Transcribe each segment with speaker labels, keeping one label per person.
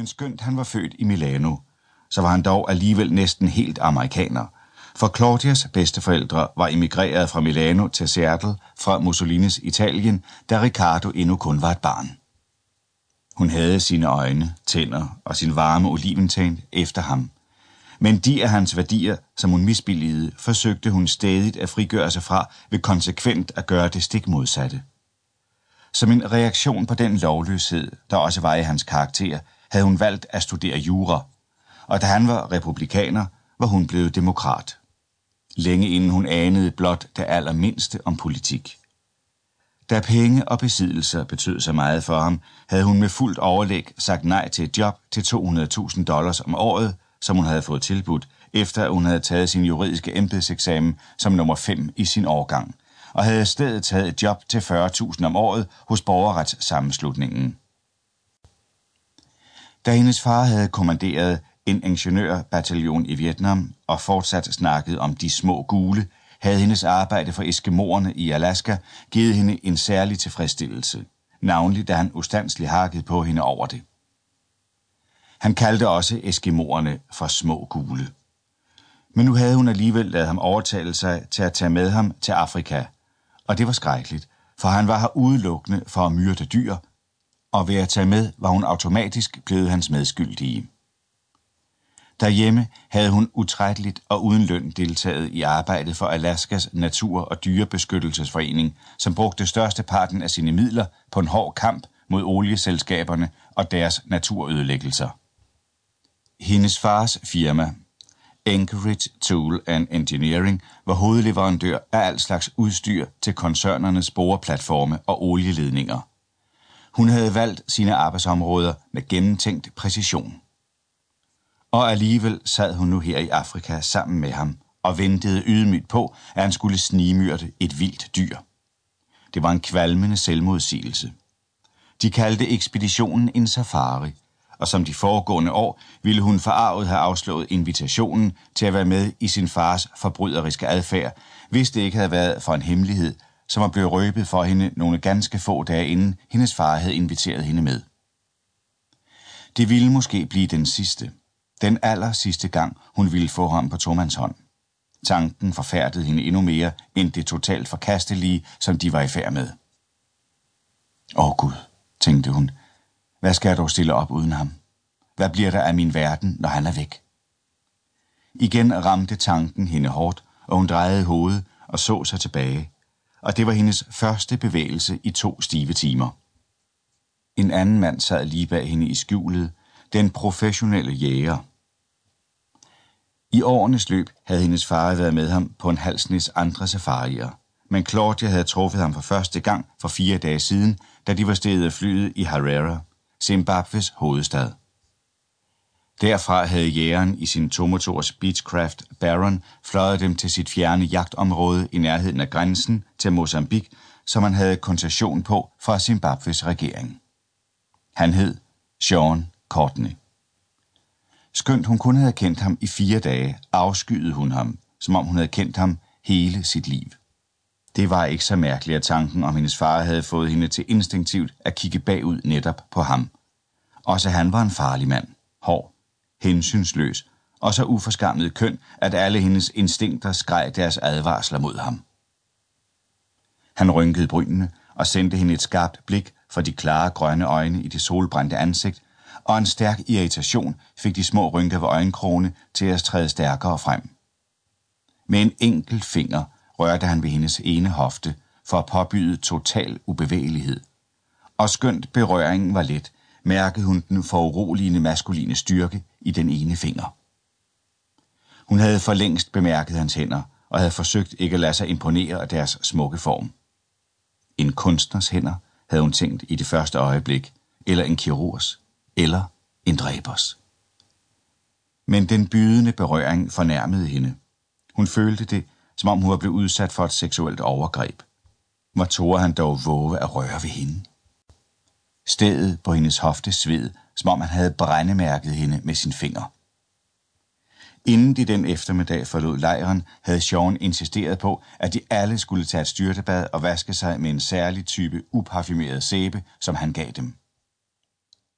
Speaker 1: Men skønt han var født i Milano, så var han dog alligevel næsten helt amerikaner. For Claudias bedsteforældre var emigreret fra Milano til Seattle fra Mussolinis Italien, da Ricardo endnu kun var et barn. Hun havde sine øjne, tænder og sin varme oliventæn efter ham. Men de af hans værdier, som hun misbilligede, forsøgte hun stadigt at frigøre sig fra ved konsekvent at gøre det stik modsatte. Som en reaktion på den lovløshed, der også var i hans karakter, havde hun valgt at studere jura, og da han var republikaner, var hun blevet demokrat. Længe inden hun anede blot det allermindste om politik. Da penge og besiddelser betød så meget for ham, havde hun med fuldt overlæg sagt nej til et job til 200.000 dollars om året, som hun havde fået tilbudt, efter at hun havde taget sin juridiske embedseksamen som nummer 5 i sin årgang, og havde i stedet taget et job til 40.000 om året hos borgerretssammenslutningen. Da hendes far havde kommanderet en ingeniørbataljon i Vietnam og fortsat snakket om de små gule, havde hendes arbejde for eskimoerne i Alaska givet hende en særlig tilfredsstillelse, navnlig da han ustandsligt hakkede på hende over det. Han kaldte også eskimoerne for små gule. Men nu havde hun alligevel lavet ham overtale sig til at tage med ham til Afrika, og det var skrækkeligt, for han var her udelukkende for at myrde dyr, og ved at tage med var hun automatisk blevet hans medskyldige. Derhjemme havde hun utrætteligt og uden løn deltaget i arbejdet for Alaskas Natur- og Dyrebeskyttelsesforening, som brugte størsteparten af sine midler på en hård kamp mod olieselskaberne og deres naturødelæggelser. Hendes fars firma, Anchorage Tool and Engineering, var hovedleverandør af al slags udstyr til koncernernes boreplatforme og olieledninger. Hun havde valgt sine arbejdsområder med gennemtænkt præcision. Og alligevel sad hun nu her i Afrika sammen med ham og ventede ydmygt på, at han skulle snimyrte et vildt dyr. Det var en kvalmende selvmodsigelse. De kaldte ekspeditionen en safari, og som de foregående år ville hun forarvet have afslået invitationen til at være med i sin fars forbryderiske adfærd, hvis det ikke havde været for en hemmelighed, som var blevet røbet for hende nogle ganske få dage inden hendes far havde inviteret hende med. Det ville måske blive den sidste, den aller sidste gang, hun ville få ham på Tomands hånd. Tanken forfærdede hende endnu mere end det totalt forkastelige, som de var i færd med. Åh Gud, tænkte hun, hvad skal jeg dog stille op uden ham? Hvad bliver der af min verden, når han er væk? Igen ramte tanken hende hårdt, og hun drejede hovedet og så sig tilbage. Og det var hendes første bevægelse i to stive timer. En anden mand sad lige bag hende i skjulet, den professionelle jæger. I årenes løb havde hendes far været med ham på en halsnis andre safarier, men Claudia havde truffet ham for første gang for fire dage siden, da de var steget af flyet i Harare, Zimbabwes hovedstad. Derfra havde jægeren i sin tomotors Beechcraft Baron fløjet dem til sit fjerne jagtområde i nærheden af grænsen til Mozambique, som han havde koncession på fra Zimbabwes regering. Han hed Sean Courtney. Skønt hun kun havde kendt ham i fire dage, afskyede hun ham, som om hun havde kendt ham hele sit liv. Det var ikke så mærkeligt, at tanken om hendes far havde fået hende til instinktivt at kigge bagud netop på ham. Også han var en farlig mand, hård, hensynsløs og så uforskammet køn, at alle hendes instinkter skreg deres advarsler mod ham. Han rynkede brynene og sendte hende et skarpt blik for de klare grønne øjne i det solbrændte ansigt, og en stærk irritation fik de små rynker ved øjenkrone til at træde stærkere frem. Med en enkelt finger rørte han ved hendes ene hofte for at påbyde total ubevægelighed. Og skønt berøringen var let, mærkede hun den foruroligende maskuline styrke i den ene finger. Hun havde for længst bemærket hans hænder og havde forsøgt ikke at lade sig imponere af deres smukke form. En kunstners hænder, havde hun tænkt i det første øjeblik, eller en kirurgs, eller en dræbers. Men den bydende berøring fornærmede hende. Hun følte det, som om hun var blevet udsat for et seksuelt overgreb. Hvor tog han dog våge at røre ved hende? Stedet på hendes hofte sved, som om han havde brændemærket hende med sin finger. Inden de den eftermiddag forlod lejren, havde Sean insisteret på, at de alle skulle tage et styrtebad og vaske sig med en særlig type uparfumeret sæbe, som han gav dem.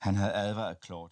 Speaker 1: Han havde advaret Claudia.